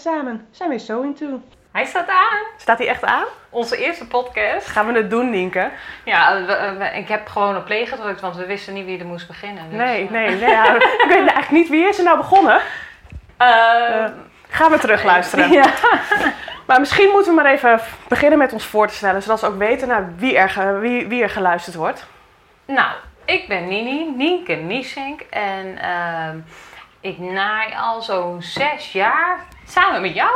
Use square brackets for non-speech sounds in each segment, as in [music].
samen zijn we So Into. Hij staat aan. Staat hij echt aan? Onze eerste podcast. Gaan we het doen, Nienke? Ja, we- we- ik heb gewoon op play gedrukt, want we wisten niet wie er moest beginnen. Dus, Nee, eh, nee, nee. ja, ik [laughs] weet eigenlijk niet wie is er nou begonnen. Eh, gaan we terug luisteren. [laughs] Ja. [laughs] Maar misschien moeten we maar even beginnen met ons voor te stellen, zodat ze ook weten naar wie er, wie, wie er geluisterd wordt. Nou, ik ben Nini, Nienke Niesink. En ehm, ik naai al zo'n zes jaar samen met jou.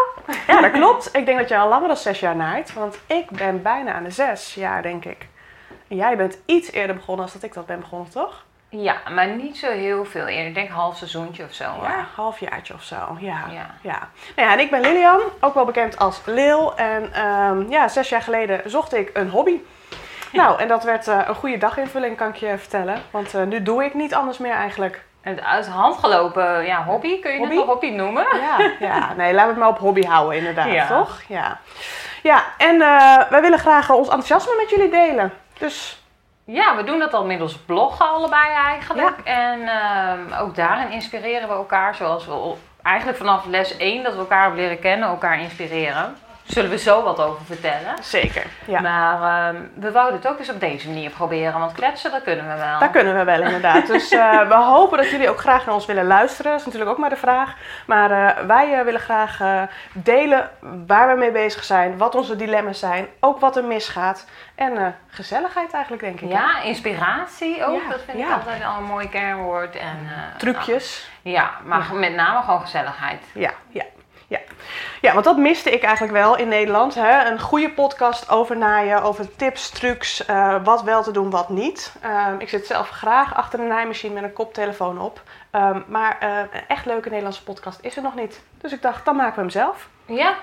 Ja, dat klopt. Ik denk dat jij al langer dan zes jaar naait, want ik ben bijna aan de zes jaar, denk ik. En jij bent iets eerder begonnen dan dat ik dat ben begonnen, toch? Ja, maar niet zo heel veel eerder. Ik denk half seizoentje of zo. hoor. Ja, halfjaartje of zo. Ja. Ja. Ja. Nou ja, en ik ben Lilian, ook wel bekend als Lil. En ehm, ja, zes jaar geleden zocht ik een hobby. Nou, en dat werd eh, een goede daginvulling, kan ik je vertellen. Want eh, nu doe ik niet anders meer eigenlijk. En uit de hand gelopen, ja, hobby. Kun je Hobby? het nog hobby noemen? Ja, ja. nee, laten we het maar op hobby houden inderdaad, Ja. toch? Ja. Ja, en eh, wij willen graag ons enthousiasme met jullie delen. Dus Ja, we doen dat al middels bloggen allebei eigenlijk. En ehm, ook daarin inspireren we elkaar. Zoals we eigenlijk vanaf les 1 dat we elkaar hebben leren kennen, elkaar inspireren. Zullen we zo wat over vertellen. zeker. Ja. Maar ehm, we wouden het ook eens op deze manier proberen. Want kletsen, dat kunnen we wel. Dat kunnen we wel inderdaad. Dus eh, [laughs] we hopen dat jullie ook graag naar ons willen luisteren. Dat is natuurlijk ook maar de vraag. Maar eh, wij eh, willen graag delen waar we mee bezig zijn, wat onze dilemma's zijn, ook wat er misgaat. En gezelligheid eigenlijk, denk ik. hè? Ja, inspiratie ook. Ja, dat vind ja. ik altijd al een mooi kernwoord. En, Trucjes. nou, ja, maar met name gewoon gezelligheid. Ja, ja, ja. Ja, want dat miste ik eigenlijk wel in Nederland. Hè? Een goede podcast over naaien, over tips, trucs, eh, wat wel te doen, wat niet. Ehm, ik zit zelf graag achter een naaimachine met een koptelefoon op. Ehm, maar eh, een echt leuke Nederlandse podcast is er nog niet. Dus ik dacht, dan maken we hem zelf. Ja,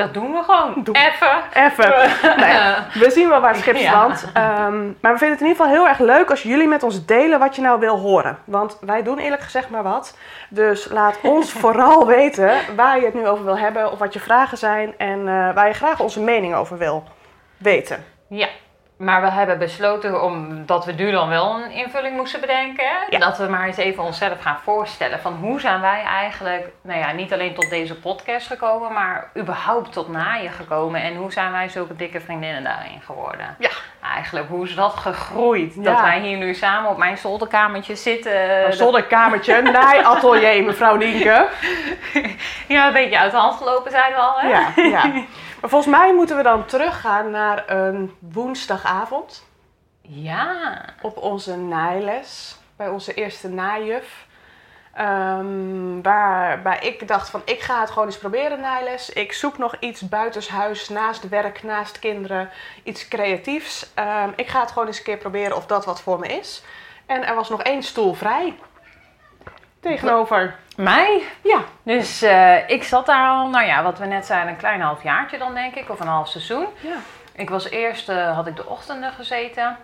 dat doen we gewoon. Doen. Even. Even. [laughs] Ja, we zien wel waar het schip Ja. strandt. Ehm, maar we vinden het in ieder geval heel erg leuk als jullie met ons delen wat je nou wil horen. Want wij doen eerlijk gezegd maar wat. Dus laat ons [laughs] vooral weten waar je het nu over wil hebben. Of wat je vragen zijn. En eh, waar je graag onze mening over wil weten. Ja, maar we hebben besloten omdat we nu dan wel een invulling moesten bedenken. Ja. Dat we maar eens even onszelf gaan voorstellen. Van hoe zijn wij eigenlijk, nou ja, niet alleen tot deze podcast gekomen, maar überhaupt tot naaien gekomen. En hoe zijn wij zulke dikke vriendinnen daarin geworden? Ja. Eigenlijk, hoe is dat gegroeid? Ja. Dat wij hier nu samen op mijn zolderkamertje zitten. Een zolderkamertje, naaiatelier, mevrouw Nienke. [laughs] Ja, een beetje uit de hand gelopen zijn we al, hè? Ja, ja. [laughs] Maar volgens mij moeten we dan teruggaan naar een woensdagavond. Ja. op onze naailes, bij onze eerste naaijuf. Ehm, waarbij ik dacht van ik ga het gewoon eens proberen naailes. Ik zoek nog iets buitenshuis, naast werk, naast kinderen, iets creatiefs. Ehm, ik ga het gewoon eens een keer proberen of dat wat voor me is. En er was nog één stoel vrij. Tegenover. Mij? Ja, Dus eh, ik zat daar al, nou ja, wat we net zeiden, een klein halfjaartje dan denk ik, of een half seizoen. ja. Ik was eerst, eh, had ik de ochtenden gezeten,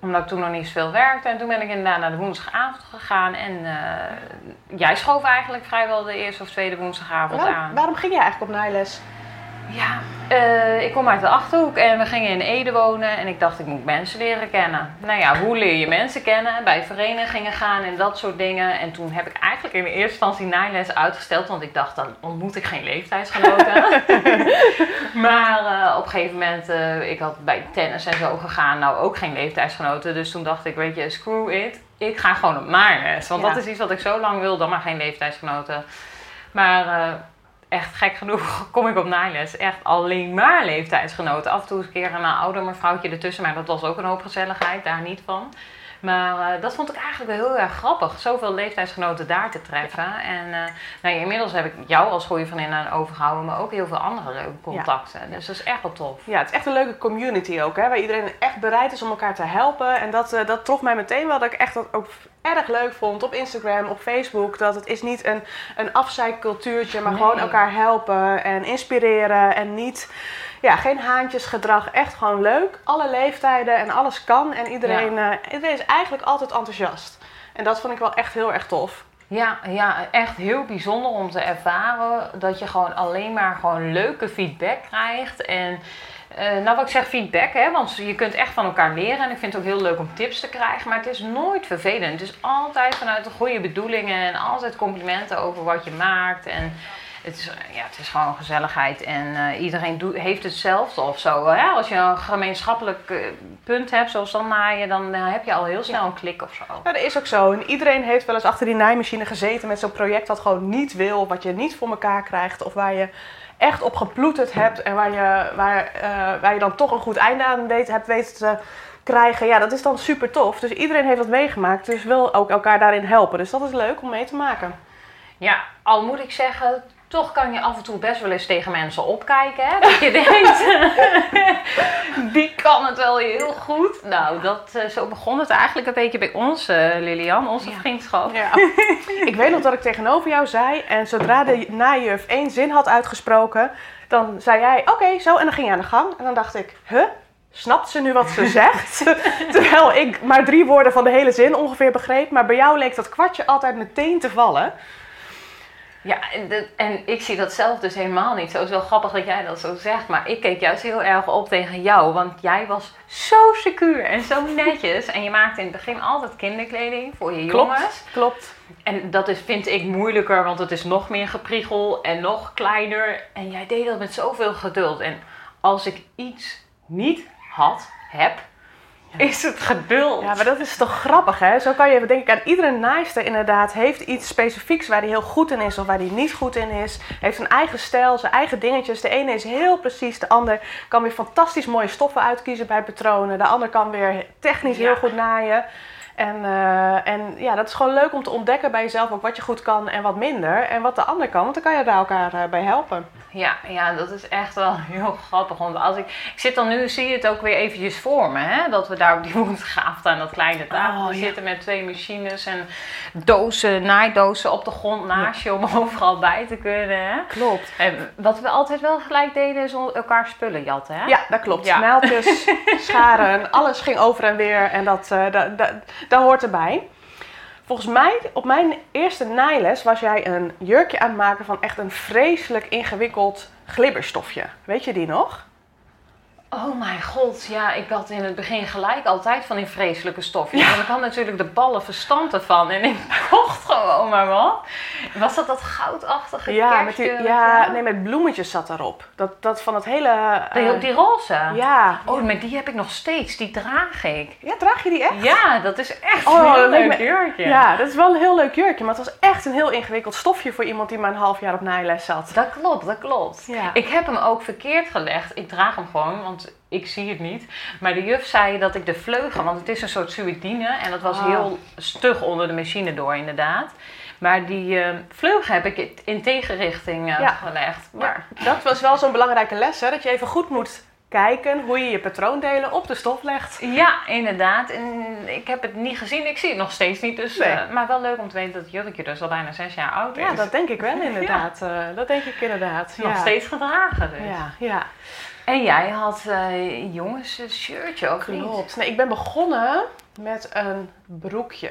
omdat ik toen nog niet zoveel werkte. En toen ben ik inderdaad naar de woensdagavond gegaan. En eh, jij schoof eigenlijk vrijwel de eerste of tweede woensdagavond Waarom, aan. waarom ging je eigenlijk op naailes? Ja, eh, ik kom uit de Achterhoek en we gingen in Ede wonen. En ik dacht, ik moet mensen leren kennen. Nou ja, hoe leer je mensen kennen? Bij verenigingen gaan en dat soort dingen. En toen heb ik eigenlijk in de eerste instantie naailes uitgesteld. Want ik dacht, dan ontmoet ik geen leeftijdsgenoten. [laughs] maar eh, op een gegeven moment, eh, ik had bij tennis en zo gegaan. Nou, ook geen leeftijdsgenoten. Dus toen dacht ik, weet je, screw it. Ik ga gewoon op naailes. Want Ja. dat is iets wat ik zo lang wil, dan maar geen leeftijdsgenoten. Maar... echt gek genoeg [laughs] kom ik op naailes. Echt alleen maar leeftijdsgenoten. Af en toe eens een keer een ouder mevrouwtje ertussen. Maar dat was ook een hoop gezelligheid, daar niet van. Maar eh, dat vond ik eigenlijk wel heel erg grappig. Zoveel leeftijdsgenoten daar te treffen. En eh, nou, inmiddels heb ik jou als goede vriendin aan overgehouden. Maar ook heel veel andere leuke contacten. Dus dat is echt wel tof. Ja, het is echt een leuke community ook, hè, waar iedereen echt bereid is om elkaar te helpen. En dat, eh, dat trof mij meteen wel, dat ik echt dat ook erg leuk vond op Instagram, op Facebook. Dat het is niet een, een afzeikcultuurtje, maar Nee. gewoon elkaar helpen en inspireren. En niet, ja, geen haantjesgedrag, echt gewoon leuk. Alle leeftijden en alles kan. En iedereen, eh, iedereen is eigenlijk altijd enthousiast. En dat vond ik wel echt heel erg tof. Ja, ja, echt heel bijzonder om te ervaren dat je gewoon alleen maar gewoon leuke feedback krijgt. En Eh, nou, wat ik zeg, feedback, hè, want je kunt echt van elkaar leren. En ik vind het ook heel leuk om tips te krijgen, maar het is nooit vervelend. Het is altijd vanuit de goede bedoelingen en altijd complimenten over wat je maakt. En het is, ja, het is gewoon gezelligheid en eh, iedereen doet, heeft hetzelfde of zo. Hè? Als je een gemeenschappelijk eh, punt hebt, zoals dan naaien, dan heb je al heel snel een klik of zo. Ja, dat is ook zo. En iedereen heeft wel eens achter die naaimachine gezeten met zo'n project dat gewoon niet wil, wat je niet voor elkaar krijgt, of waar je echt op geploeterd hebt en waar je, waar, eh, waar je dan toch een goed einde aan weet, hebt weten te krijgen. Ja, dat is dan super tof. Dus iedereen heeft dat meegemaakt, dus wil ook elkaar daarin helpen. Dus dat is leuk om mee te maken. Ja, al moet ik zeggen, toch kan je af en toe best wel eens tegen mensen opkijken. Hè? Dat je [laughs] denkt, [laughs] die kan het wel heel goed. Nou, dat, eh, zo begon het eigenlijk een beetje bij ons, eh, Lilian, onze Ja. vriendschap. Ja. [laughs] ik weet nog dat ik tegenover jou zei en zodra de najuf één zin had uitgesproken, dan zei jij oké, zo en dan ging je aan de gang. En dan dacht ik, huh? Snapt ze nu wat ze zegt? Terwijl ik maar drie woorden van de hele zin ongeveer begreep. Maar bij jou leek dat kwartje altijd meteen te vallen. Ja, en, en ik zie dat zelf dus helemaal niet. Zo Het is wel grappig dat jij dat zo zegt, maar ik keek juist heel erg op tegen jou. Want jij was zo secuur en zo netjes. En je maakte in het begin altijd kinderkleding voor je jongens. Klopt. En dat is, vind ik moeilijker, want het is nog meer gepriegel en nog kleiner. En jij deed dat met zoveel geduld. En als ik iets niet had, heb, is het geduld. Ja, maar dat is toch grappig, hè? Zo kan je, denk ik, aan iedere naaister inderdaad heeft iets specifieks waar hij heel goed in is of waar hij niet goed in is. Heeft een eigen stijl, zijn eigen dingetjes. De ene is heel precies, de ander kan weer fantastisch mooie stoffen uitkiezen bij patronen. De ander kan weer technisch Ja. heel goed naaien. En, eh, en ja, dat is gewoon leuk om te ontdekken bij jezelf ook wat je goed kan en wat minder. En wat de ander kan, want dan kan je daar elkaar eh, bij helpen. Ja, ja, dat is echt wel [laughs] heel grappig. Want als ik, ik zit dan nu, zie je het ook weer eventjes voor me. Hè? Dat we daar op die [laughs] woensgraaf aan dat kleine tafel Oh, ja. zitten met twee machines en dozen, naaidozen op de grond naast je om [laughs] overal bij te kunnen. Hè? Klopt. En wat we altijd wel gelijk deden is elkaar spullen jatten. Hè? Ja, dat klopt. Ja. Scharen, alles ging over en weer en dat, eh dat, dat, dat hoort erbij. Volgens mij, op mijn eerste naailes was jij een jurkje aan het maken van echt een vreselijk ingewikkeld glibberstofje. Weet je die nog? Oh mijn god, ja, ik had in het begin gelijk altijd van die vreselijke stofjes. Want ik had natuurlijk de ballen verstand ervan en ik kocht gewoon maar wat. Was dat dat goudachtige Ja, met die, ja nee, met bloemetjes zat erop. Dat, dat van het hele... Die, eh, die roze? ja. Oh, maar die heb ik nog steeds. Die draag ik. ja, draag je die echt? Ja, dat is echt Oh, een heel leuk me- jurkje. Ja, dat is wel een heel leuk jurkje, maar het was echt een heel ingewikkeld stofje voor iemand die maar een half jaar op naailes zat. Dat klopt, dat klopt. Ja. Ik heb hem ook verkeerd gelegd. Ik draag hem gewoon, want ik zie het niet. Maar de juf zei dat ik de vleugel, want het is een soort suïdine en dat was Ah. heel stug onder de machine door inderdaad. Maar die eh, vleugel heb ik in tegenrichting eh, Ja. gelegd. Maar Dat was wel zo'n belangrijke les, hè? dat je even goed moet kijken hoe je je patroondelen op de stof legt. ja, inderdaad. En ik heb het niet gezien. Ik zie het nog steeds niet. Dus, Nee. eh, maar wel leuk om te weten dat het jurkje dus al bijna zes jaar oud is. Ja, dat denk ik wel [laughs] inderdaad. Eh, dat denk ik inderdaad. nog ja. steeds gedragen dus. Ja, ja, En jij had eh jongens een shirtje ook niet? klopt. Nee, ik ben begonnen met een broekje.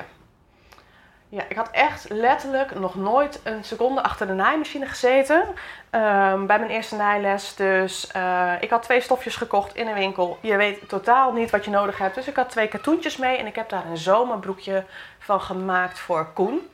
Ja, ik had echt letterlijk nog nooit een seconde achter de naaimachine gezeten. ehm, bij mijn eerste naailes. Dus eh, ik had twee stofjes gekocht in een winkel. Je weet totaal niet wat je nodig hebt. Dus ik had twee katoentjes mee. En ik heb daar een zomerbroekje van gemaakt voor Koen.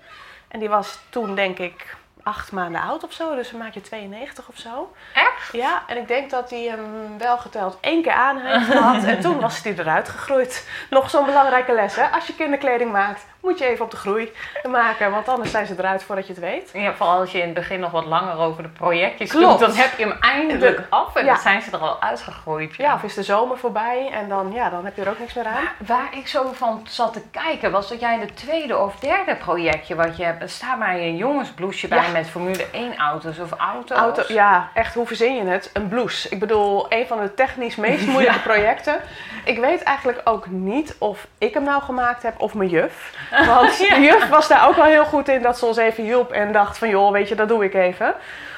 En die was toen denk ik acht maanden oud of zo. Dus een maatje 92 of zo. Echt? Ja, en ik denk dat hij hem wel geteld één keer aan heeft gehad. [laughs] en toen was hij eruit gegroeid. Nog zo'n belangrijke les, hè? Als je kinderkleding maakt, moet je even op de groei maken. Want anders zijn ze eruit voordat je het weet. Ja, vooral als je in het begin nog wat langer over de projectjes Klopt. doet, dan heb je hem eindelijk De- af en ja. dan zijn ze er al uitgegroeid. Ja, of is de zomer voorbij en dan, ja, dan heb je er ook niks meer aan. Maar waar ik zo van zat te kijken, was dat jij de tweede of derde projectje wat je hebt. Er staat maar een jongensbloesje bij Ja. met Formule 1 auto's of auto's. Auto, ja, echt, hoe verzin je het? Een blouse. Ik bedoel, een van de technisch meest [laughs] moeilijke projecten. Ik weet eigenlijk ook niet of ik hem nou gemaakt heb of mijn juf. [laughs] Want de juf was daar ook wel heel goed in dat ze ons even hielp en dacht van joh, weet je, dat doe ik even.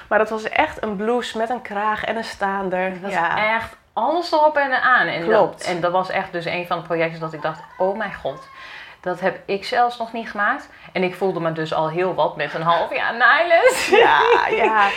Maar dat was echt een blouse met een kraag en een staander. Dat ja. is echt alles erop en eraan. En Klopt. Dat, en dat was echt dus een van de projecten dat ik dacht, oh mijn god. Dat heb ik zelfs nog niet gemaakt. En ik voelde me dus al heel wat met een half jaar naailes. [laughs] ja, ja,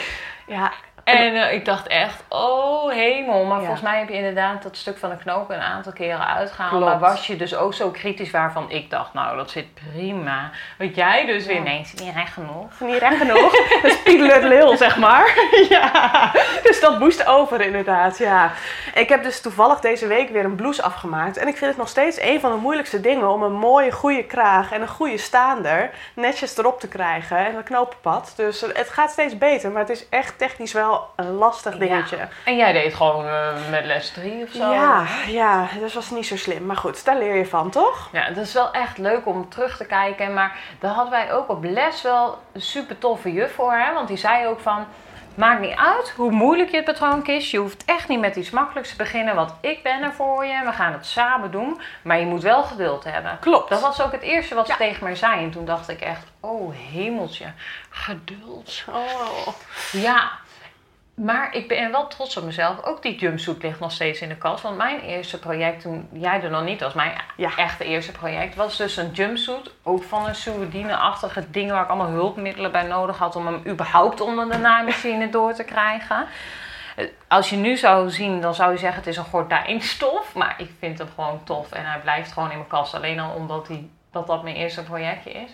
ja. En eh, ik dacht echt, oh hemel. Maar Ja. volgens mij heb je inderdaad dat stuk van de knopen een aantal keren uitgehaald. Maar was je dus ook zo kritisch waarvan ik dacht, nou dat zit prima. Wat jij dus weer, Ja. nee, zit niet echt genoeg. Niet recht genoeg. [laughs] Dat is Lil, zeg maar. [laughs] ja, dus dat moest over inderdaad, ja. Ik heb dus toevallig deze week weer een blouse afgemaakt. En ik vind het nog steeds een van de moeilijkste dingen om een mooie, goede kraag en een goede staander netjes erop te krijgen. En een knopenpad. Dus het gaat steeds beter, maar het is echt technisch wel een lastig dingetje. Ja. En jij deed gewoon eh, met les 3 of zo? Ja, ja, dus was niet zo slim. Maar goed, daar leer je van, toch? Ja, het is wel echt leuk om terug te kijken. Maar daar hadden wij ook op les wel een super toffe juf voor. Hè? Want die zei ook van... Maakt niet uit hoe moeilijk je het patroon kiest. Je hoeft echt niet met iets makkelijks te beginnen. Want ik ben er voor je. We gaan het samen doen. Maar je moet wel geduld hebben. Klopt. Dat was ook het eerste wat ze tegen mij zei. En toen dacht ik echt... Oh hemeltje. Geduld. Oh. Ja, maar ik ben wel trots op mezelf. Ook die jumpsuit ligt nog steeds in de kast. Want mijn eerste project, toen jij er nog niet was, mijn Ja. echte eerste project, was dus een jumpsuit. Ook van een Soudine-achtige ding waar ik allemaal hulpmiddelen bij nodig had om hem überhaupt onder de naaimachine door te krijgen. Eh, Als je nu zou zien, dan zou je zeggen het is een gordijnstof. Maar ik vind hem gewoon tof en hij blijft gewoon in mijn kast. Alleen al omdat hij, dat, dat mijn eerste projectje is.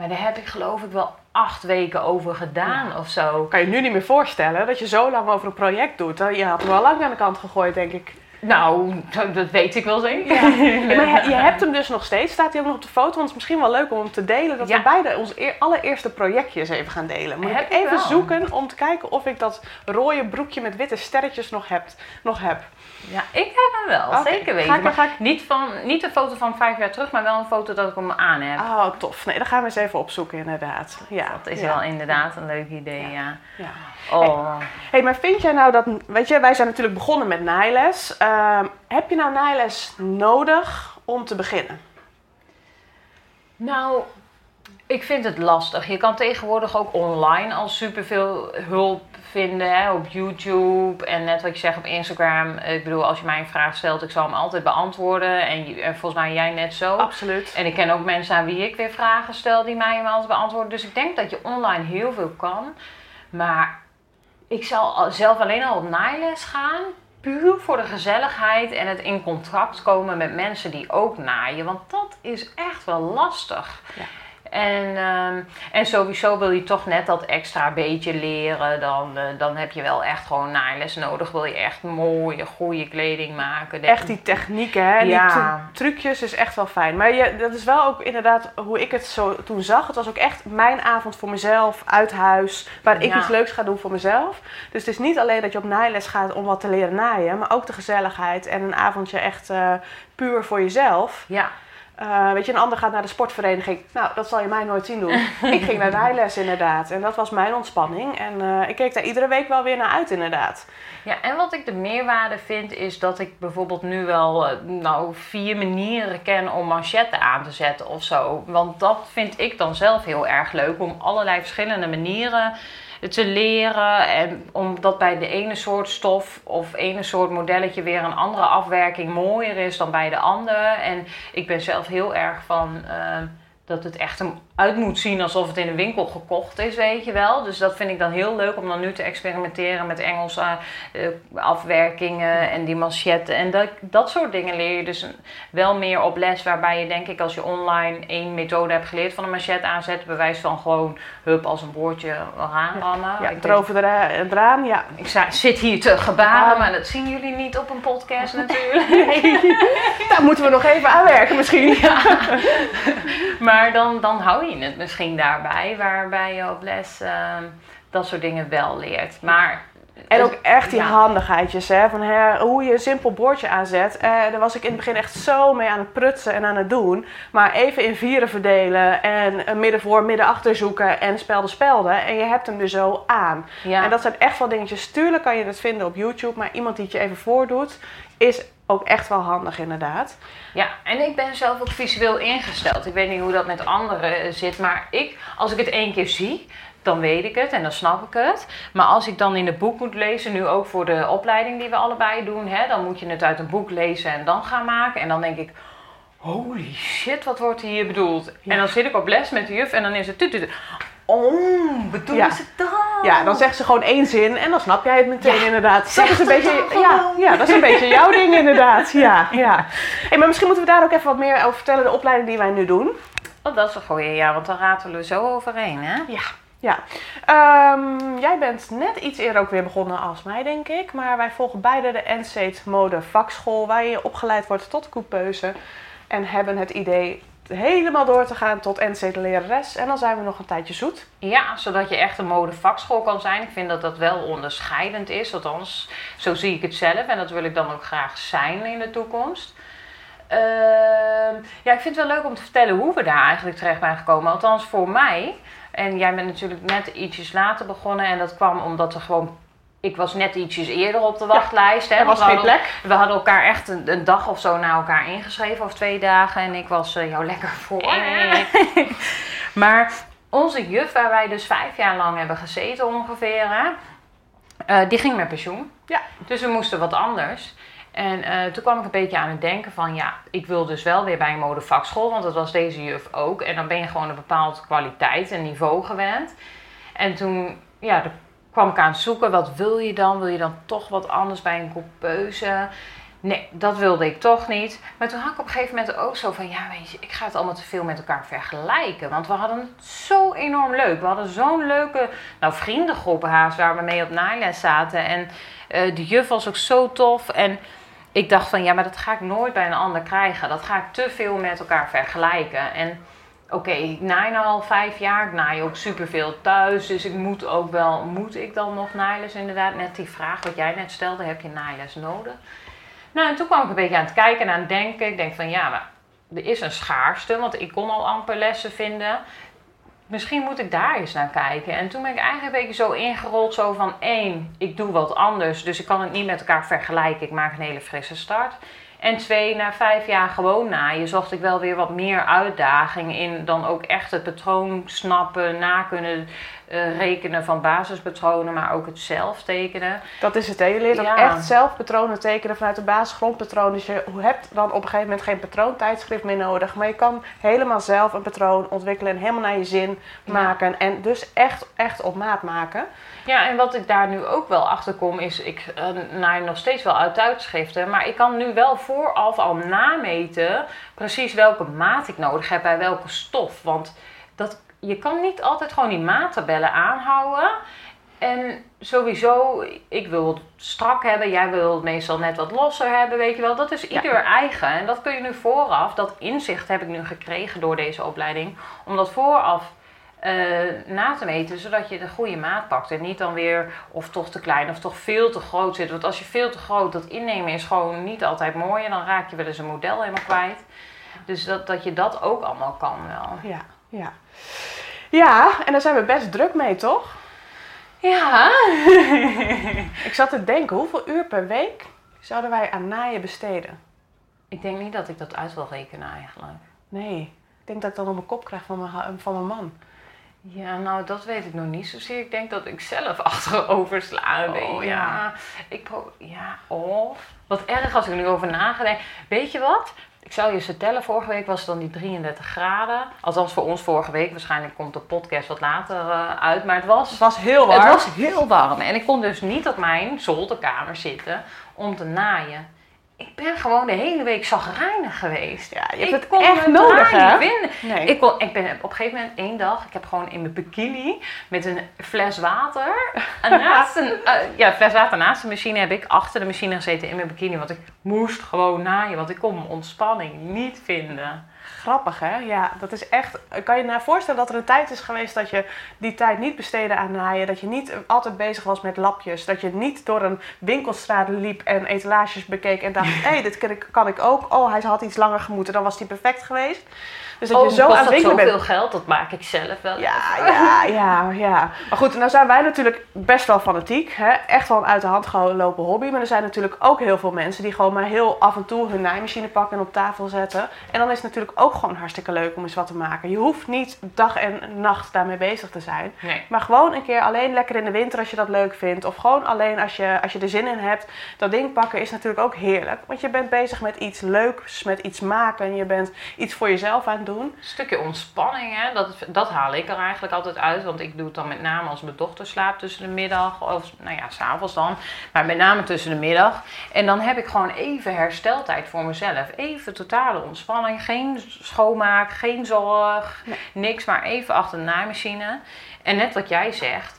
Maar daar heb ik geloof ik wel acht weken over gedaan of zo. Kan je nu niet meer voorstellen dat je zo lang over een project doet. Je had hem al lang aan de kant gegooid, denk ik. Nou, dat weet ik wel zeker. Ja, [laughs] maar je, je hebt hem dus nog steeds. Staat hij ook nog op de foto? Want het is misschien wel leuk om hem te delen. Dat Ja. we beide eer- allereerste projectjes even gaan delen. Moet Heb ik even wel. zoeken om te kijken of ik dat rode broekje met witte sterretjes nog heb. Nog heb. Ja, ik heb hem wel, zeker ga weten. ik- maar ga ik- niet, van, niet een foto van vijf jaar terug, maar wel een foto dat ik hem aan heb. Oh, tof. Nee, dan gaan we eens even opzoeken inderdaad. Ja, dat is ja. wel inderdaad een leuk idee, ja. Ja. Oh. hey, maar vind jij nou dat... Weet je, wij zijn natuurlijk begonnen met naailes. Ehm, heb je nou naailes nodig om te beginnen? Nou, ik vind het lastig. Je kan tegenwoordig ook online al superveel hulp vinden hè, op YouTube en net wat je zegt op Instagram. Ik bedoel, als je mij een vraag stelt, ik zal hem altijd beantwoorden. En, en volgens mij jij net zo. Absoluut. En ik ken ook mensen aan wie ik weer vragen stel die mij hem altijd beantwoorden. Dus ik denk dat je online heel veel kan. Maar ik zal al- zelf alleen al op naailes gaan. Puur voor de gezelligheid en het in contact komen met mensen die ook naaien. Want dat is echt wel lastig. Ja. En, ehm, en sowieso wil je toch net dat extra beetje leren. Dan, eh, dan heb je wel echt gewoon naailes nodig. Wil je echt mooie, goede kleding maken. Echt die technieken, hè? die Ja. tru- trucjes is echt wel fijn. Maar je, dat is wel ook inderdaad hoe ik het zo toen zag. Het was ook echt mijn avond voor mezelf, uit huis, waar ik Ja. iets leuks ga doen voor mezelf. Dus het is niet alleen dat je op naailes gaat om wat te leren naaien, maar ook de gezelligheid en een avondje echt eh, puur voor jezelf. Ja, Eh, weet je, een ander gaat naar de sportvereniging. Nou, dat zal je mij nooit zien doen. [laughs] ik ging naar naailes inderdaad. En dat was mijn ontspanning. En eh, ik keek daar iedere week wel weer naar uit inderdaad. Ja, en wat ik de meerwaarde vind is dat ik bijvoorbeeld nu wel eh, nou, vier manieren ken om manchetten aan te zetten of zo. Want dat vind ik dan zelf heel erg leuk om allerlei verschillende manieren te leren. En omdat bij de ene soort stof of ene soort modelletje weer een andere afwerking mooier is dan bij de andere. En ik ben zelf heel erg van. eh, dat het echt uit moet zien alsof het in een winkel gekocht is, weet je wel. Dus dat vind ik dan heel leuk om dan nu te experimenteren met Engelse eh, afwerkingen en die manchetten. En dat, dat soort dingen leer je dus wel meer op les. Waarbij je denk ik als je online één methode hebt geleerd van een manchet aanzetten. Bewijs van gewoon hup als een boordje aanrammen. Ja, ik, erover era- eraan, ja. ik zit hier te gebaren, maar dat zien jullie niet op een podcast natuurlijk. [laughs] [laughs] Daar moeten we nog even aanwerken misschien. [laughs] Maar dan, dan hou je het misschien daarbij, waarbij je op les ehm, dat soort dingen wel leert. Maar En ook echt die Ja. handigheidjes, hè, van hè, hoe je een simpel bordje aanzet. Eh, daar was ik in het begin echt zo mee aan het prutsen en aan het doen. Maar even in vieren verdelen en een midden voor, midden achter zoeken en spelden spelden. En je hebt hem dus zo aan. ja, En dat zijn echt wel dingetjes. Tuurlijk kan je het vinden op YouTube, maar iemand die het je even voordoet, is ook echt wel handig inderdaad. ja, en ik ben zelf ook visueel ingesteld. Ik weet niet hoe dat met anderen eh, zit, maar ik, als ik het één keer zie, dan weet ik het en dan snap ik het. Maar als ik dan in het boek moet lezen, nu ook voor de opleiding die we allebei doen, hè, dan moet je het uit een boek lezen en dan gaan maken. En dan denk ik, holy shit, wat wordt hier bedoeld? Ja. En dan zit ik op les met de juf en dan is het... tut, tut, tut. Oh, bedoelen Ja. ze dat? Ja, dan zegt ze gewoon één zin en dan snap jij het meteen Ja, inderdaad. Dat is een beetje, ja, ja, dat is een beetje jouw [laughs] ding inderdaad. Ja, ja. Hey, maar misschien moeten we daar ook even wat meer over vertellen, de opleiding die wij nu doen. Oh, dat is een goeie, ja, want dan ratelen we zo overheen, hè? Ja. Ja, Ehm, jij bent net iets eerder ook weer begonnen als mij, denk ik. Maar wij volgen beide de NCET Mode Vakschool, waar je opgeleid wordt tot coupeuse. En hebben het idee helemaal door te gaan tot NCET lerares. En dan zijn we nog een tijdje zoet. Ja, zodat je echt een modevakschool kan zijn. Ik vind dat dat wel onderscheidend is, althans, zo zie ik het zelf. En dat wil ik dan ook graag zijn in de toekomst. Ehm, ja, ik vind het wel leuk om te vertellen hoe we daar eigenlijk terecht zijn gekomen. Althans voor mij. En jij bent natuurlijk net ietsjes later begonnen. En dat kwam omdat er gewoon... Ik was net ietsjes eerder op de wachtlijst. hè, Er was we geen hadden- plek. We hadden elkaar echt een, een dag of zo naar elkaar ingeschreven. Of twee dagen. En ik was eh, jou lekker voor. [laughs] maar onze juf, waar wij dus vijf jaar lang hebben gezeten ongeveer... Hè, eh, die ging met pensioen. Ja. Dus we moesten wat anders. En eh, toen kwam ik een beetje aan het denken van... ja, ik wil dus wel weer bij een modevakschool... want dat was deze juf ook. En dan ben je gewoon een bepaalde kwaliteit en niveau gewend. En toen ja, daar kwam ik aan het zoeken... wat wil je dan? Wil je dan toch wat anders bij een coupeuse? Nee, dat wilde ik toch niet. Maar toen had ik op een gegeven moment ook zo van... ja, weet je, ik ga het allemaal te veel met elkaar vergelijken. Want we hadden het zo enorm leuk. We hadden zo'n leuke nou, vriendengroep haast... waar we mee op naailes zaten. En eh de juf was ook zo tof. En ik dacht van... ja, maar dat ga ik nooit bij een ander krijgen. Dat ga ik te veel met elkaar vergelijken. En oké, ik naai al vijf jaar. Ik naai ook superveel thuis. Dus ik moet ook wel... moet ik dan nog naailes inderdaad? Net die vraag wat jij net stelde. Heb je naailes nodig? Nou, en toen kwam ik een beetje aan het kijken en aan het denken. Ik denk van ja, maar er is een schaarste, want ik kon al amper lessen vinden. Misschien moet ik daar eens naar kijken. En toen ben ik eigenlijk een beetje zo ingerold, zo van één, ik doe wat anders, dus ik kan het niet met elkaar vergelijken. Ik maak een hele frisse start. En twee, na vijf jaar gewoon naaien, zocht ik wel weer wat meer uitdaging in dan ook echt het patroon snappen, na kunnen eh, rekenen van basispatronen, maar ook het zelf tekenen. Dat is het, hè. Je leert ook echt zelf patronen tekenen vanuit de basisgrondpatroon. Dus je hebt dan op een gegeven moment geen patroontijdschrift meer nodig. Maar je kan helemaal zelf een patroon ontwikkelen en helemaal naar je zin Ja. maken. En dus echt, echt op maat maken. Ja, en wat ik daar nu ook wel achter kom, is ik uh, naai nog steeds wel uit tijdschriften. Maar ik kan nu wel vooraf al nameten precies welke maat ik nodig heb bij welke stof. Want dat, je kan niet altijd gewoon die maattabellen aanhouden. En sowieso, ik wil het strak hebben, jij wil het meestal net wat losser hebben, weet je wel. Dat is ieder eigen. En dat kun je nu vooraf, dat inzicht heb ik nu gekregen door deze opleiding, om dat vooraf eh, na te meten, zodat je de goede maat pakt. En niet dan weer of toch te klein of toch veel te groot zit. Want als je veel te groot, dat innemen is gewoon niet altijd mooi. En dan raak je wel eens een model helemaal kwijt. Dus dat, dat je dat ook allemaal kan wel. Ja, ja. Ja, en daar zijn we best druk mee, toch? Ja. [laughs] Ik zat te denken, hoeveel uur per week zouden wij aan naaien besteden? ik denk niet dat ik dat uit wil rekenen eigenlijk. Nee, ik denk dat ik dan op mijn kop krijg van mijn, van mijn man. Ja, nou, dat weet ik nog niet zozeer. Ik denk dat ik zelf [laughs] achterover sla. Oh, ja. ja. Ik pro ja, of... Wat erg als ik er nu over nagedenk. Weet je wat? Ik zou je eens vertellen, vorige week was het dan die 33 graden. Althans voor ons vorige week. Waarschijnlijk komt de podcast wat later eh, uit. Maar het was Het was heel warm. Het was heel warm en ik kon dus niet op mijn zolderkamer zitten om te naaien. Ik ben gewoon de hele week zagrijnig geweest. Ja, je hebt ik het kon echt nodig, hè? Nee. Ik, kon, ik ben op een gegeven moment één dag, ik heb gewoon in mijn bikini met een fles water. [laughs] Naast een eh, ja, fles water naast de machine heb ik achter de machine gezeten in mijn bikini. Want ik moest gewoon naaien, want ik kon mijn ontspanning niet vinden. Grappig, hè? Ja, dat is echt... Kan je je nou voorstellen dat er een tijd is geweest dat je die tijd niet besteedde aan naaien? Dat je niet altijd bezig was met lapjes? Dat je niet door een winkelstraat liep en etalages bekeek en dacht... Hé, [laughs] hey, dit kan ik, kan ik ook. Oh, hij had iets langer gemoeten. Dan was die perfect geweest. Dus dat oh, je zo kost aan het dat winkelen bent. zoveel geld? Dat maak ik zelf wel. Ja, ja, [laughs] ja, ja. Maar goed, nou zijn wij natuurlijk best wel fanatiek. Hè? Echt wel een uit de hand gelopen hobby. Maar er zijn natuurlijk ook heel veel mensen die gewoon maar heel af en toe hun naaimachine pakken en op tafel zetten. En dan is het natuurlijk ook gewoon hartstikke leuk om eens wat te maken. Je hoeft niet dag en nacht daarmee bezig te zijn. Nee. Maar gewoon een keer alleen lekker in de winter als je dat leuk vindt. Of gewoon alleen als je, als je er zin in hebt. Dat ding pakken is natuurlijk ook heerlijk. Want je bent bezig met iets leuks, met iets maken. Je bent iets voor jezelf aan het doen. Een stukje ontspanning, hè? Dat, dat haal ik er eigenlijk altijd uit. Want ik doe het dan met name als mijn dochter slaapt tussen de middag. Of nou ja, s'avonds dan. Maar met name tussen de middag. En dan heb ik gewoon even hersteltijd voor mezelf. Even totale ontspanning. Geen schoonmaak, geen zorg. Nee. Niks, maar even achter de naaimachine. En net wat jij zegt.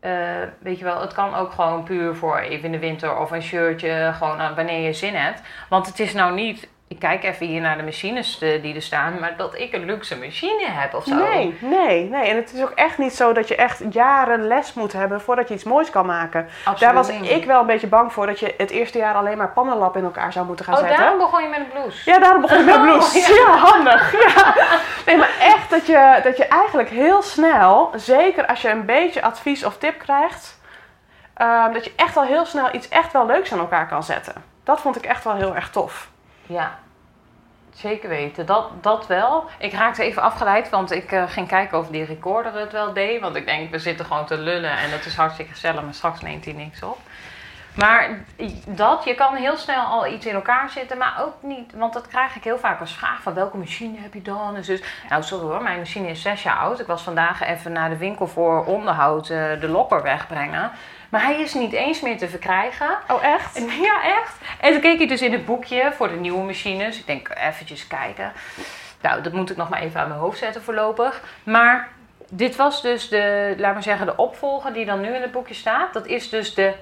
eh, weet je wel, het kan ook gewoon puur voor even in de winter of een shirtje, gewoon aan- wanneer je zin hebt. Want het is nou niet, ik kijk even hier naar de machines eh, die er staan, maar dat ik een luxe machine heb of zo. Nee, nee, nee. En het is ook echt niet zo dat je echt jaren les moet hebben voordat je iets moois kan maken. Absoluut Daar was niet. ik wel een beetje bang voor dat je het eerste jaar alleen maar pannenlap in elkaar zou moeten gaan Oh, zetten. daarom begon je met een blouse. Ja, daarom begon ik met [laughs] Oh, blouse. ja. ja. handig. Ja. Nee, maar echt dat je, dat je eigenlijk heel snel, zeker als je een beetje advies of tip krijgt, ehm, dat je echt al heel snel iets echt wel leuks aan elkaar kan zetten. Dat vond ik echt wel heel erg tof. Ja, zeker weten. Dat, dat wel. Ik raakte even afgeleid, want ik eh, ging kijken of die recorder het wel deed. Want ik denk, we zitten gewoon te lullen en het is hartstikke gezellig, maar straks neemt hij niks op. Maar dat, je kan heel snel al iets in elkaar zetten, maar ook niet, want dat krijg ik heel vaak als vraag van welke machine heb je dan? Dus, dus nou sorry hoor, mijn machine is zes jaar oud. Ik was vandaag even naar de winkel voor onderhoud eh, de lokker wegbrengen. Maar hij is niet eens meer te verkrijgen. Oh, echt? En- [laughs] Ja, echt. En toen keek ik dus in het boekje voor de nieuwe machines. Ik denk, eventjes kijken. Nou, dat moet ik nog maar even aan mijn hoofd zetten voorlopig. Maar dit was dus de, laat maar zeggen, de opvolger die dan nu in het boekje staat. Dat is dus de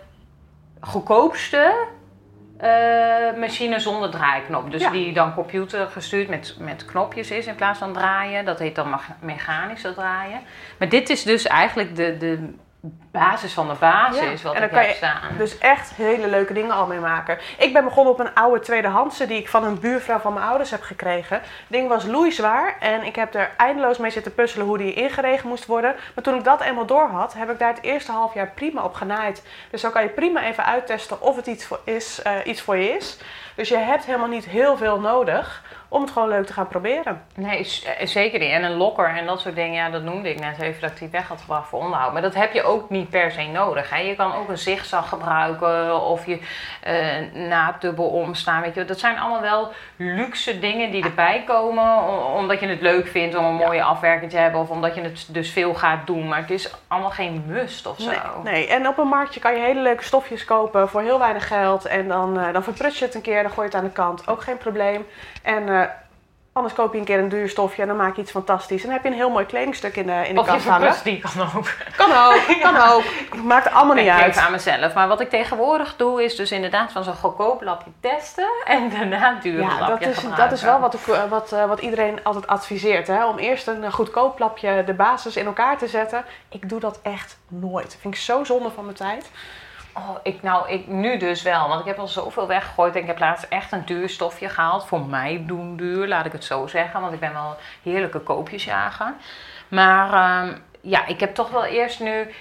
goedkoopste eh, machine zonder draaiknop. Dus Ja. die dan computer gestuurd met, met knopjes is in plaats van draaien. Dat heet dan mag- mechanisch dat draaien. Maar dit is dus eigenlijk de, de basis van de basis Ja, wat en dan ik kan je staan. Dus echt hele leuke dingen al mee maken. Ik ben begonnen op een oude tweedehandse die ik van een buurvrouw van mijn ouders heb gekregen. Het ding was loeizwaar en ik heb er eindeloos mee zitten puzzelen hoe die ingeregen moest worden. Maar toen ik dat eenmaal door had, heb ik daar het eerste half jaar prima op genaaid. Dus zo kan je prima even uittesten of het iets voor, is, eh, iets voor je is. Dus je hebt helemaal niet heel veel nodig om het gewoon leuk te gaan proberen. Nee, eh, zeker niet. En een lokker en dat soort dingen, ja, dat noemde ik net even dat ik die weg had gebracht voor onderhoud. Maar dat heb je ook niet per se nodig. Hè. Je kan ook een zigzag gebruiken of je eh naaddubbel omslaan. Weet je. Dat zijn allemaal wel luxe dingen die erbij komen. Omdat je het leuk vindt om een mooie afwerking te hebben of omdat je het dus veel gaat doen. Maar het is allemaal geen must of zo. Nee, nee, en op een marktje kan je hele leuke stofjes kopen voor heel weinig geld. En dan, eh dan verpruts je het een keer, dan gooi je het aan de kant. Ook geen probleem. En anders koop je een keer een duur stofje en dan maak je iets fantastisch. En dan heb je een heel mooi kledingstuk in de, in de Of je kast hangen. die kan ook. Kan ook, [laughs] kan ook. Maakt allemaal niet Ik uit. even aan mezelf. Maar wat ik tegenwoordig doe, is dus inderdaad van zo'n goedkoop lapje testen en daarna duur Ja, dat is, gebruiken. dat is wel wat, ik, eh, wat, eh, wat iedereen altijd adviseert. Hè? Om eerst een eh, goedkoop lapje de basis in elkaar te zetten. Ik doe dat echt nooit. Vind ik zo zonde van mijn tijd. Oh, ik, nou, ik nu dus wel. Want ik heb al zoveel weggegooid. En ik heb laatst echt een duur stofje gehaald. Voor mij doen duur, laat ik het zo zeggen. Want ik ben wel heerlijke koopjesjager. Maar ehm, ja, ik heb toch wel eerst nu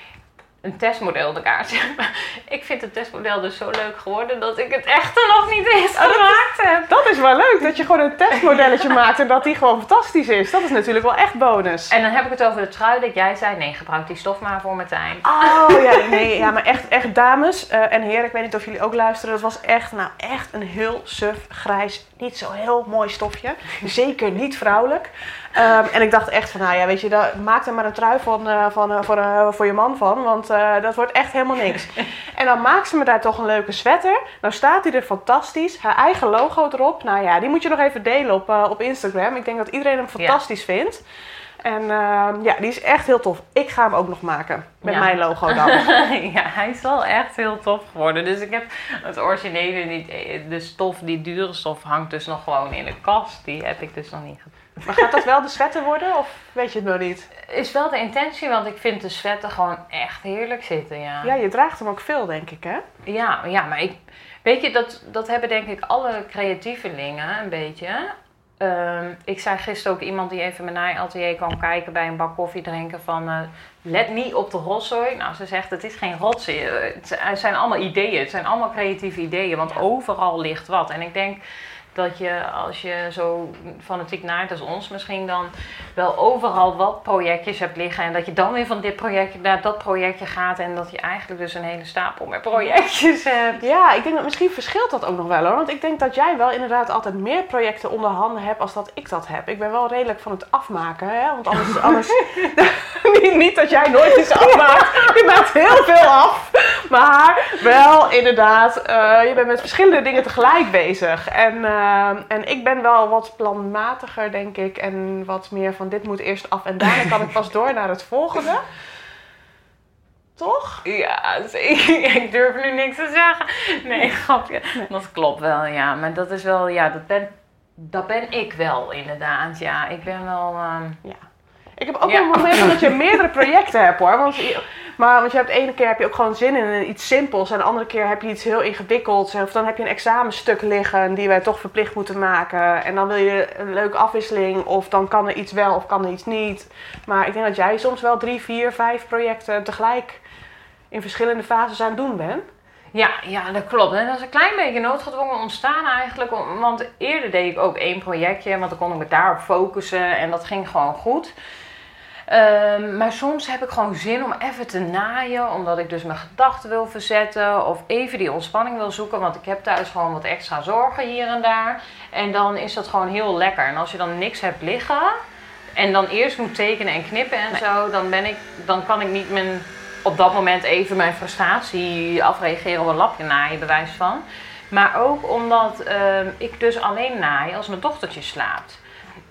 een testmodel elkaar zetten. Maar Ik vind het testmodel dus zo leuk geworden dat ik het echt er nog niet eens gemaakt heb. Dat is wel leuk, dat je gewoon een testmodelletje [laughs] maakt en dat die gewoon fantastisch is. Dat is natuurlijk wel echt bonus. En dan heb ik het over de trui dat jij zei, nee, gebruik die stof maar voor Martijn. Oh ja, [laughs] nee, ja, maar echt, echt dames eh, en heren, ik weet niet of jullie ook luisteren. Dat was echt, nou echt een heel suf, grijs, niet zo heel mooi stofje. Zeker niet vrouwelijk. Ehm, en ik dacht echt van, nou ja, weet je, daar, maak er maar een trui van, eh, van, eh, voor, eh, voor je man van, want dat wordt echt helemaal niks. [laughs] en dan maakt ze me daar toch een leuke sweater. Nou staat hij er fantastisch, haar eigen logo erop. Nou ja, die moet je nog even delen op, op Instagram. Ik denk dat iedereen hem fantastisch vindt. En ehm, ja, die is echt heel tof. Ik ga hem ook nog maken. Met Ja. mijn logo dan. [laughs] ja, hij is wel echt heel tof geworden. Dus ik heb het originele, niet, de stof, die dure stof, hangt dus nog gewoon in de kast. Die heb ik dus nog niet gedaan. Maar gaat dat wel de sweater worden of weet je het nog niet? Is wel de intentie, want ik vind de sweater gewoon echt heerlijk zitten, ja. Ja, je draagt hem ook veel, denk ik, hè? Ja, ja maar ik, weet je, dat, dat hebben denk ik alle creatievelingen een beetje. Ehm, ik zei gisteren ook iemand die even mijn atelier kwam kijken bij een bak koffie drinken van... eh, let niet op de rotzooi. Nou, ze zegt het is geen rotzooi. Het zijn allemaal ideeën. Het zijn allemaal creatieve ideeën, want overal ligt wat. En ik denk dat je als je zo fanatiek naait als ons misschien dan wel overal wat projectjes hebt liggen. En dat je dan weer van dit projectje naar dat projectje gaat. En dat je eigenlijk dus een hele stapel met projectjes hebt. Ja, ik denk dat misschien verschilt dat ook nog wel hoor. Want ik denk dat jij wel inderdaad altijd meer projecten onder handen hebt als dat ik dat heb. Ik ben wel redelijk van het afmaken, hè? Want anders. [laughs] anders [laughs] niet, niet dat jij nooit iets afmaakt. Je maakt heel veel af. Maar wel inderdaad, eh, je bent met verschillende dingen tegelijk bezig. En, eh, en ik ben wel wat planmatiger, denk ik. En wat meer van dit moet eerst af en daarna kan ik pas door naar het volgende. Toch? Ja, zeker. [laughs] Ik durf nu niks te zeggen. Nee, grapje. Dat klopt wel, ja. Maar dat is wel, ja, dat ben, dat ben ik wel inderdaad. Ja, ik ben wel... ehm, Ja. Ik heb ook Ja. wel momenten dat je meerdere projecten hebt hoor. Want, maar want je hebt de ene keer heb je ook gewoon zin in iets simpels. En de andere keer heb je iets heel ingewikkelds. Of dan heb je een examenstuk liggen die wij toch verplicht moeten maken. En dan wil je een leuke afwisseling. Of dan kan er iets wel of kan er iets niet. Maar ik denk dat jij soms wel drie, vier, vijf projecten tegelijk in verschillende fases aan het doen bent. Ja, ja, dat klopt. En dat is een klein beetje noodgedwongen ontstaan eigenlijk. Want eerder deed ik ook één projectje, want dan kon ik me daarop focussen en dat ging gewoon goed. Ehm, maar soms heb ik gewoon zin om even te naaien, omdat ik dus mijn gedachten wil verzetten of even die ontspanning wil zoeken, want ik heb thuis gewoon wat extra zorgen hier en daar. En dan is dat gewoon heel lekker. En als je dan niks hebt liggen en dan eerst moet tekenen en knippen en zo, dan, ben ik, dan kan ik niet mijn, op dat moment even mijn frustratie afreageren op een lapje naaien, bewijs van. Maar ook omdat ehm, ik dus alleen naai als mijn dochtertje slaapt.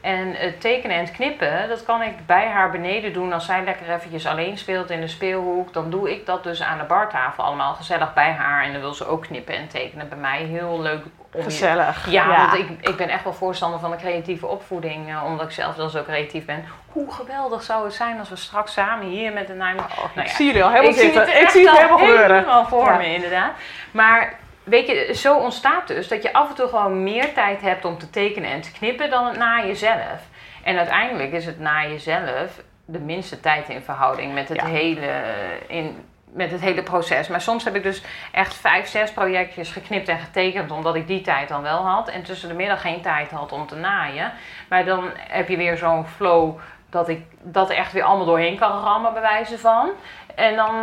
En het tekenen en het knippen, dat kan ik bij haar beneden doen als zij lekker eventjes alleen speelt in de speelhoek. Dan doe ik dat dus aan de bartafel allemaal gezellig bij haar. En dan wil ze ook knippen en tekenen bij mij. Heel leuk om je- Gezellig. ja, want ik, ik ben echt wel voorstander van de creatieve opvoeding, eh, omdat ik zelf wel zo creatief ben. Hoe geweldig zou het zijn als we straks samen hier met de Nijmegen... Oh, Nou ik ja, zie jullie al helemaal ik zie zitten. het ik zie het al helemaal gebeuren. helemaal voor Ja. me, inderdaad. Maar weet je, zo ontstaat dus dat je af en toe gewoon meer tijd hebt om te tekenen en te knippen dan het naaien zelf. En uiteindelijk is het naaien zelf de minste tijd in verhouding met het, Ja. hele, in, met het hele proces. Maar soms heb ik dus echt vijf, zes projectjes geknipt en getekend, omdat ik die tijd dan wel had. En tussen de middag geen tijd had om te naaien. Maar dan heb je weer zo'n flow dat ik dat echt weer allemaal doorheen kan rammen, bij wijze van. En dan,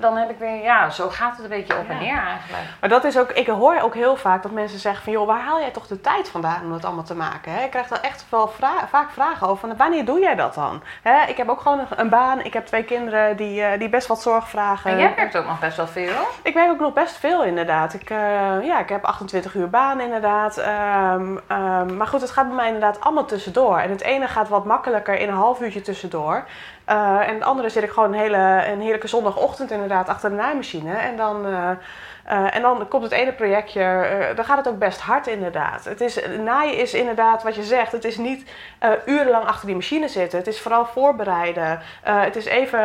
dan heb ik weer, ja, zo gaat het een beetje op en neer eigenlijk. Maar dat is ook, ik hoor ook heel vaak dat mensen zeggen van joh, waar haal jij toch de tijd vandaan om dat allemaal te maken? Hè? Ik krijg daar echt wel vra- vaak vragen over van wanneer doe jij dat dan? Hè? Ik heb ook gewoon een, een baan, ik heb twee kinderen die, eh, die best wat zorg vragen. En jij werkt ook nog best wel veel. Ik werk ook nog best veel inderdaad. Ik, eh, ja, ik heb 28 uur baan inderdaad. Ehm, ehm, maar goed, het gaat bij mij inderdaad allemaal tussendoor. En het ene gaat wat makkelijker in een half uurtje tussendoor. Eh, en het andere zit ik gewoon een hele een heerlijke zondagochtend inderdaad achter de naaimachine. En dan, eh, en dan komt het ene projectje, eh, dan gaat het ook best hard inderdaad. Het is, naaien is inderdaad wat je zegt. Het is niet eh, urenlang achter die machine zitten. Het is vooral voorbereiden. Het is even,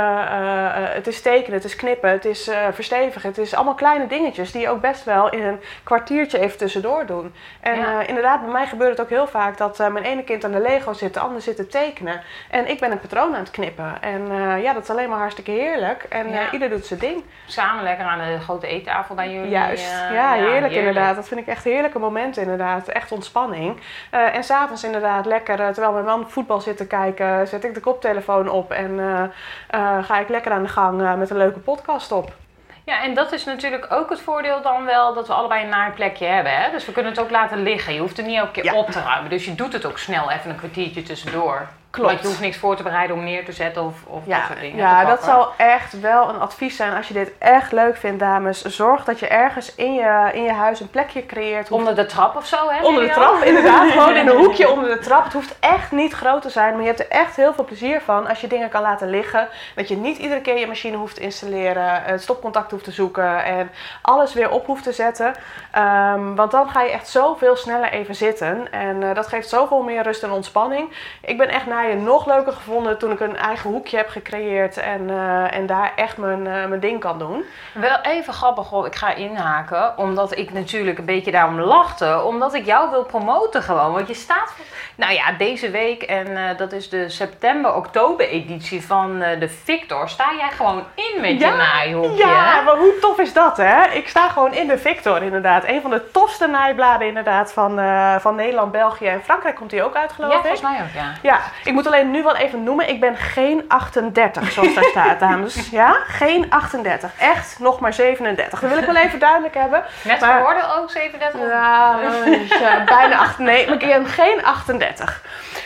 het is tekenen, het is knippen, het is verstevigen. Het is allemaal kleine dingetjes die je ook best wel in een kwartiertje even tussendoor doen. En Ja. inderdaad, bij mij gebeurt het ook heel vaak dat mijn ene kind aan de Lego zit, de ander zit te tekenen. En ik ben een patroon aan het knippen. En ja, dat is alleen maar hartstikke heerlijk. En Ja. ieder doet zijn ding. Samen lekker aan de grote eettafel bij Juist. ja, heerlijk, inderdaad. Dat vind ik echt heerlijke momenten inderdaad. Echt ontspanning. Eh, en s'avonds inderdaad lekker, eh, terwijl mijn man voetbal zit te kijken, zet ik de koptelefoon op en eh, ga ik lekker aan de gang met een leuke podcast op. Ja, en dat is natuurlijk ook het voordeel dan wel dat we allebei een naaiplekje hebben. Hè? Dus we kunnen het ook laten liggen. Je hoeft het niet elke keer Ja. op te ruimen. Dus je doet het ook snel even een kwartiertje tussendoor. Klopt. Want je hoeft niks voor te bereiden om neer te zetten of, of dat Ja, soort dingen. ja dat zou echt wel een advies zijn als je dit echt leuk vindt, dames. Zorg dat je ergens in je, in je huis een plekje creëert. Onder de trap of zo, hè? Onder de trap, inderdaad. [laughs] Gewoon in een hoekje onder de trap. Het hoeft echt niet groot te zijn, maar je hebt er echt heel veel plezier van als je dingen kan laten liggen. Dat je niet iedere keer je machine hoeft te installeren, het stopcontact hoeft te zoeken en alles weer op hoeft te zetten. Ehm, want dan ga je echt zoveel sneller even zitten. En eh, dat geeft zoveel meer rust en ontspanning. Ik ben echt nog leuker gevonden toen ik een eigen hoekje heb gecreëerd en, eh, en daar echt mijn, eh, mijn ding kan doen. Wel even grappig, hoor. ik ga inhaken, omdat ik natuurlijk een beetje daarom lachte, omdat ik jou wil promoten gewoon. Want je staat, nou ja, deze week en eh, dat is de september-oktober editie van de Victor, sta jij gewoon in met je naaihoekje. Ja, hè? maar hoe tof is dat, hè? Ik sta gewoon in de Victor, inderdaad. Een van de tofste naaibladen, inderdaad, van, van Nederland, België en Frankrijk komt die ook uit, geloof Ja, ik. volgens mij ook, ja. Ja, ik moet alleen nu wel even noemen, ik ben geen 38, zoals daar staat, dames. [laughs] Ja, geen 38. Echt nog maar 37. Dat wil ik wel even duidelijk hebben. Net Maar- geworden ook 37? Ja, ja, bijna 8. Nee, maar ik ben geen 38.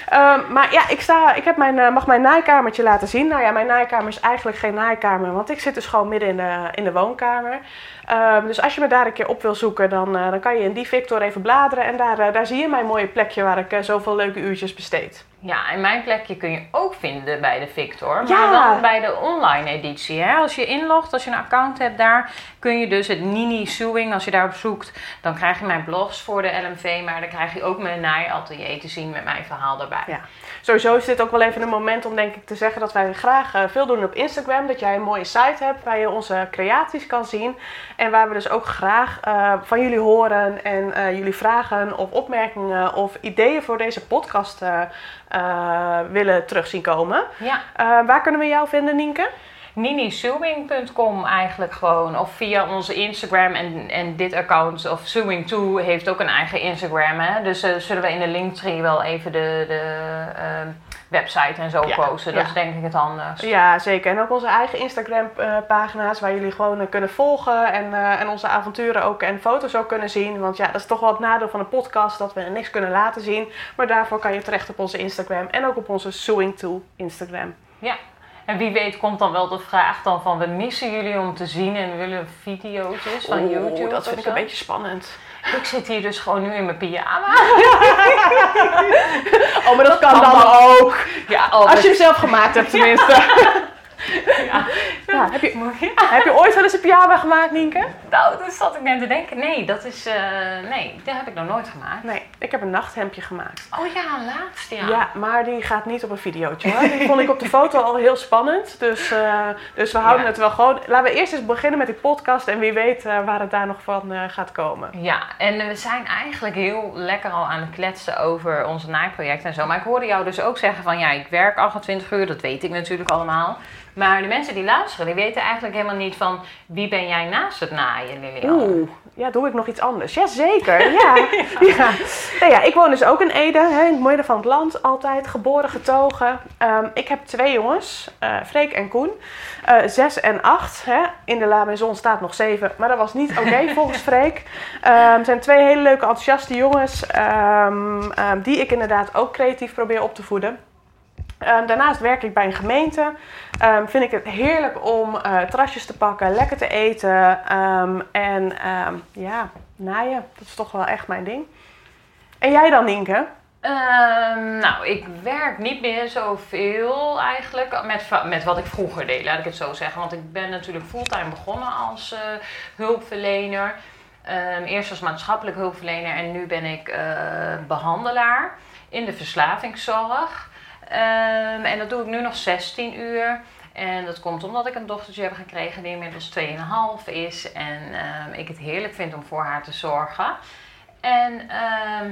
Ehm, maar ja, ik, sta, ik heb mijn, eh, mag mijn naaikamertje laten zien. Nou ja, mijn naaikamer is eigenlijk geen naaikamer, want ik zit dus gewoon midden in de, in de woonkamer. Ehm, dus als je me daar een keer op wil zoeken, dan, eh, dan kan je in die Victor even bladeren. En daar, eh, daar zie je mijn mooie plekje waar ik zoveel leuke uurtjes besteed. Ja, en mijn plekje kun je ook vinden bij de Victor. Maar Ja. dan bij de online editie. Hè? Als je inlogt, als je een account hebt daar, kun je dus het Nini Sewing, als je daarop zoekt, dan krijg je mijn blogs voor de LMV. Maar dan krijg je ook mijn naaiatelier te zien met mijn verhaal erbij. Ja. Sowieso is dit ook wel even een moment om denk ik te zeggen dat wij graag eh, veel doen op Instagram. Dat jij een mooie site hebt waar je onze creaties kan zien. En waar we dus ook graag eh, van jullie horen en eh, jullie vragen of opmerkingen of ideeën voor deze podcast eh, willen terugzien komen. Ja, Eh, waar kunnen we jou vinden, Nienke? ninisewing.com eigenlijk gewoon. Of via onze Instagram en, en dit account of Sewing2 heeft ook een eigen Instagram. Hè? Dus eh, zullen we in de linktree wel even de, de ehm, website en zo Ja, posten. Dat ja. is denk ik het anders. Ja, zeker. En ook onze eigen Instagram-pagina's waar jullie gewoon eh, kunnen volgen en, eh, en onze avonturen ook en foto's ook kunnen zien. Want ja, dat is toch wel het nadeel van een podcast dat we niks kunnen laten zien. Maar daarvoor kan je terecht op onze Instagram en ook op onze Sewing to Instagram. Ja. En wie weet komt dan wel de vraag dan van we missen jullie om te zien en we willen video's van Oeh, YouTube. dat vind ik een beetje spannend. Ik zit hier dus gewoon nu in mijn pyjama. [laughs] Oh, maar dat kan kan dan dan. ook. Ja, oh, Als je hem zelf gemaakt hebt tenminste. [laughs] ja. Ja, heb, je, heb je ooit wel eens een pyjama gemaakt, Nienke? Nou, dus zat ik net te denken. Nee, dat is. eh, nee, dat heb ik nog nooit gemaakt. Nee, ik heb een nachthemdje gemaakt. Oh ja, laatst ja. Ja, maar die gaat niet op een videootje hoor. Die vond ik op de foto al heel spannend. Dus, eh, dus we houden Ja. het wel gewoon. Laten we eerst eens beginnen met die podcast en wie weet eh, waar het daar nog van gaat komen. Ja, en we zijn eigenlijk heel lekker al aan het kletsen over onze naaiproject en zo. Maar ik hoorde jou dus ook zeggen van ja, ik werk 28 uur, dat weet ik natuurlijk allemaal. Maar de mensen die luisteren, die weten eigenlijk helemaal niet van wie ben jij naast het naaien, Oeh, ja, doe ik nog iets anders? Jazeker, [laughs] ja. ja. Nou ja, ik woon dus ook in Ede, hè, in het midden van het land, altijd geboren, getogen. Ehm, ik heb twee jongens, eh Freek en Koen, Eh, zes en acht. Hè. In de La Maison staat nog zeven, maar dat was niet oké [laughs] volgens Freek. Het zijn twee hele leuke, enthousiaste jongens, ehm, die ik inderdaad ook creatief probeer op te voeden. Ehm, daarnaast werk ik bij een gemeente. Ehm, vind ik het heerlijk om eh terrasjes te pakken, lekker te eten ehm, en ja, naaien. Dat is toch wel echt mijn ding. En jij dan? Ehm, nou, ik werk niet meer zoveel eigenlijk met, met wat ik vroeger deed, laat ik het zo zeggen. Want ik ben natuurlijk fulltime begonnen als eh, hulpverlener. Eerst als maatschappelijk hulpverlener en nu ben ik eh, behandelaar in de verslavingszorg. Ehm, en dat doe ik nu nog 16 uur. En dat komt omdat ik een dochtertje heb gekregen die inmiddels 2,5 is. En ehm, ik het heerlijk vind om voor haar te zorgen. En ehm,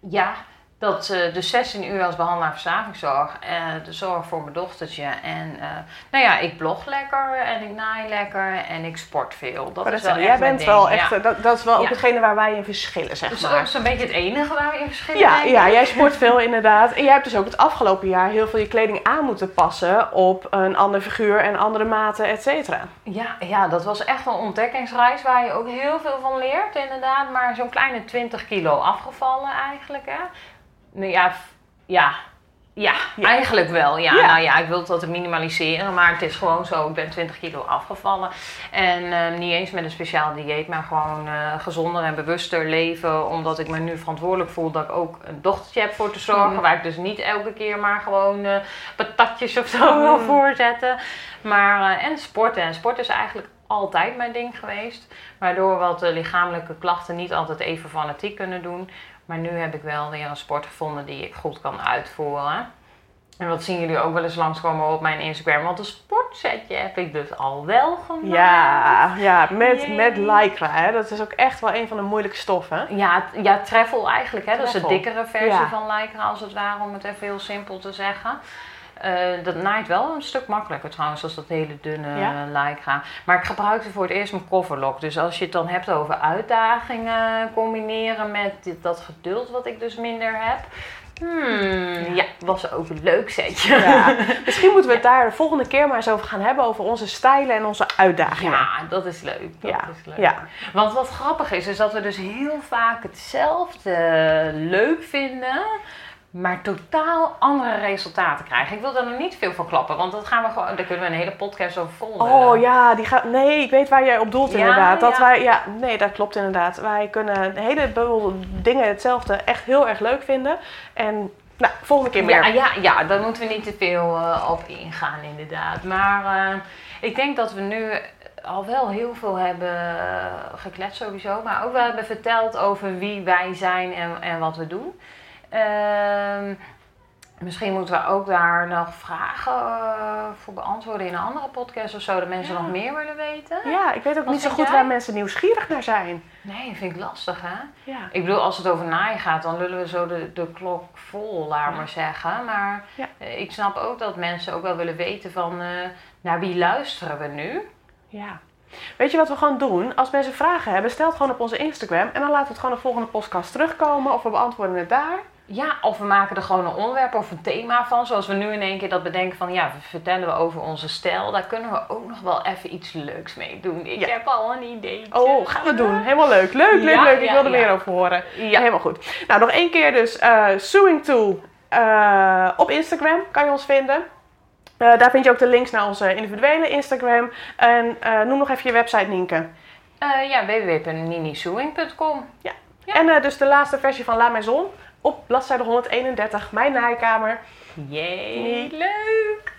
ja, dat eh de 16 uur als behandelaar verslavingszorg, eh, de zorg voor mijn dochtertje. En eh, nou ja, ik blog lekker en ik naai lekker en ik sport veel. Dat is wel echt jij bent ding, wel echt, dat, dat is wel ook Ja. hetgene waar wij in verschillen, zeg Dus maar. dat is een beetje het enige waar we in verschillen Ja, ja, jij sport veel inderdaad. En jij hebt dus ook het afgelopen jaar heel veel je kleding aan moeten passen op een ander figuur en andere maten, et cetera. Ja, ja, dat was echt een ontdekkingsreis waar je ook heel veel van leert, inderdaad. Maar zo'n kleine 20 kilo afgevallen eigenlijk, hè? Nou ja, ja, ja, Ja. eigenlijk wel. Ja. Ja. nou ja, ik wil dat minimaliseren, maar het is gewoon zo. Ik ben 20 kilo afgevallen. En eh, niet eens met een speciaal dieet, maar gewoon eh, gezonder en bewuster leven. Omdat ik me nu verantwoordelijk voel dat ik ook een dochtertje heb voor te zorgen. Mhm. Waar ik dus niet elke keer maar gewoon eh, patatjes of zo wil Mhm. voorzetten. Maar, eh, en sporten. En sport is eigenlijk altijd mijn ding geweest. Waardoor wat eh, lichamelijke klachten niet altijd even fanatiek kunnen doen. Maar nu heb ik wel weer een sport gevonden die ik goed kan uitvoeren. En wat zien jullie ook wel eens langskomen op mijn Instagram? Want een sportsetje heb ik dus al wel gemaakt. Ja, ja met, Yay. met lycra. Hè. Dat is ook echt wel een van de moeilijke stoffen. Ja, ja, treffel eigenlijk. Hè? Dat is de dikkere versie Ja. van Lycra, als het ware, om het even heel simpel te zeggen. Eh, dat naait wel een stuk makkelijker trouwens, als dat hele dunne Ja. Lycra. Maar ik gebruikte voor het eerst mijn coverlock. Dus als je het dan hebt over uitdagingen combineren met dit, dat geduld wat ik dus minder heb. Hmm, ja, was ook een leuk setje. Ja. [laughs] Misschien moeten we het daar de volgende keer maar eens over gaan hebben. Over onze stijlen en onze uitdagingen. Ja, dat is leuk. Dat Ja, is leuk. ja. Want wat grappig is, is dat we dus heel vaak hetzelfde leuk vinden, maar totaal andere resultaten krijgen. Ik wil daar nog niet veel van klappen, want dat gaan we gewoon, daar kunnen we een hele podcast over vol. Oh ja, die gaat. Nee, ik weet waar jij op doelt Ja, inderdaad. Dat ja. wij, ja, nee, dat klopt inderdaad. Wij kunnen een heleboel dingen hetzelfde echt heel erg leuk vinden. En nou, volgende keer meer. Ja, ja, ja, daar moeten we niet te veel eh, op ingaan inderdaad. Maar eh, ik denk dat we nu al wel heel veel hebben gekletst sowieso. Maar ook wel hebben verteld over wie wij zijn en, en wat we doen. Ehm, misschien moeten we ook daar nog vragen eh, voor beantwoorden in een andere podcast of zo. Dat mensen Ja. nog meer willen weten. Ja, ik weet ook Wat niet zo goed jij? waar mensen nieuwsgierig naar zijn. Nee, vind ik lastig hè. Ja. Ik bedoel, als het over naaien gaat, dan lullen we zo de, de klok vol, laat Ja. maar zeggen. Maar eh, ik snap ook dat mensen ook wel willen weten van, eh, naar wie luisteren we nu? ja. Weet je wat we gewoon doen? Als mensen vragen hebben, stel het gewoon op onze Instagram. En dan laten we het gewoon de volgende podcast terugkomen. Of we beantwoorden het daar. Ja, of we maken er gewoon een onderwerp of een thema van. Zoals we nu in één keer dat bedenken van, ja, we vertellen we over onze stijl. Daar kunnen we ook nog wel even iets leuks mee doen. Ik Ja. heb al een idee. Oh, gaan we doen. Helemaal leuk. Leuk, leuk, Ja, leuk. Ik ja, wil er ja. meer over horen. Ja. Helemaal goed. Nou, nog één keer dus. eh Sewing Tool eh, op Instagram kan je ons vinden. Eh, daar vind je ook de links naar onze individuele Instagram. En noem nog even je website, Nienke. Eh, ja, www.ninisewing.com. Ja. En eh, dus de laatste versie van La Maison op bladzijde 131, mijn naaikamer. Nee. leuk!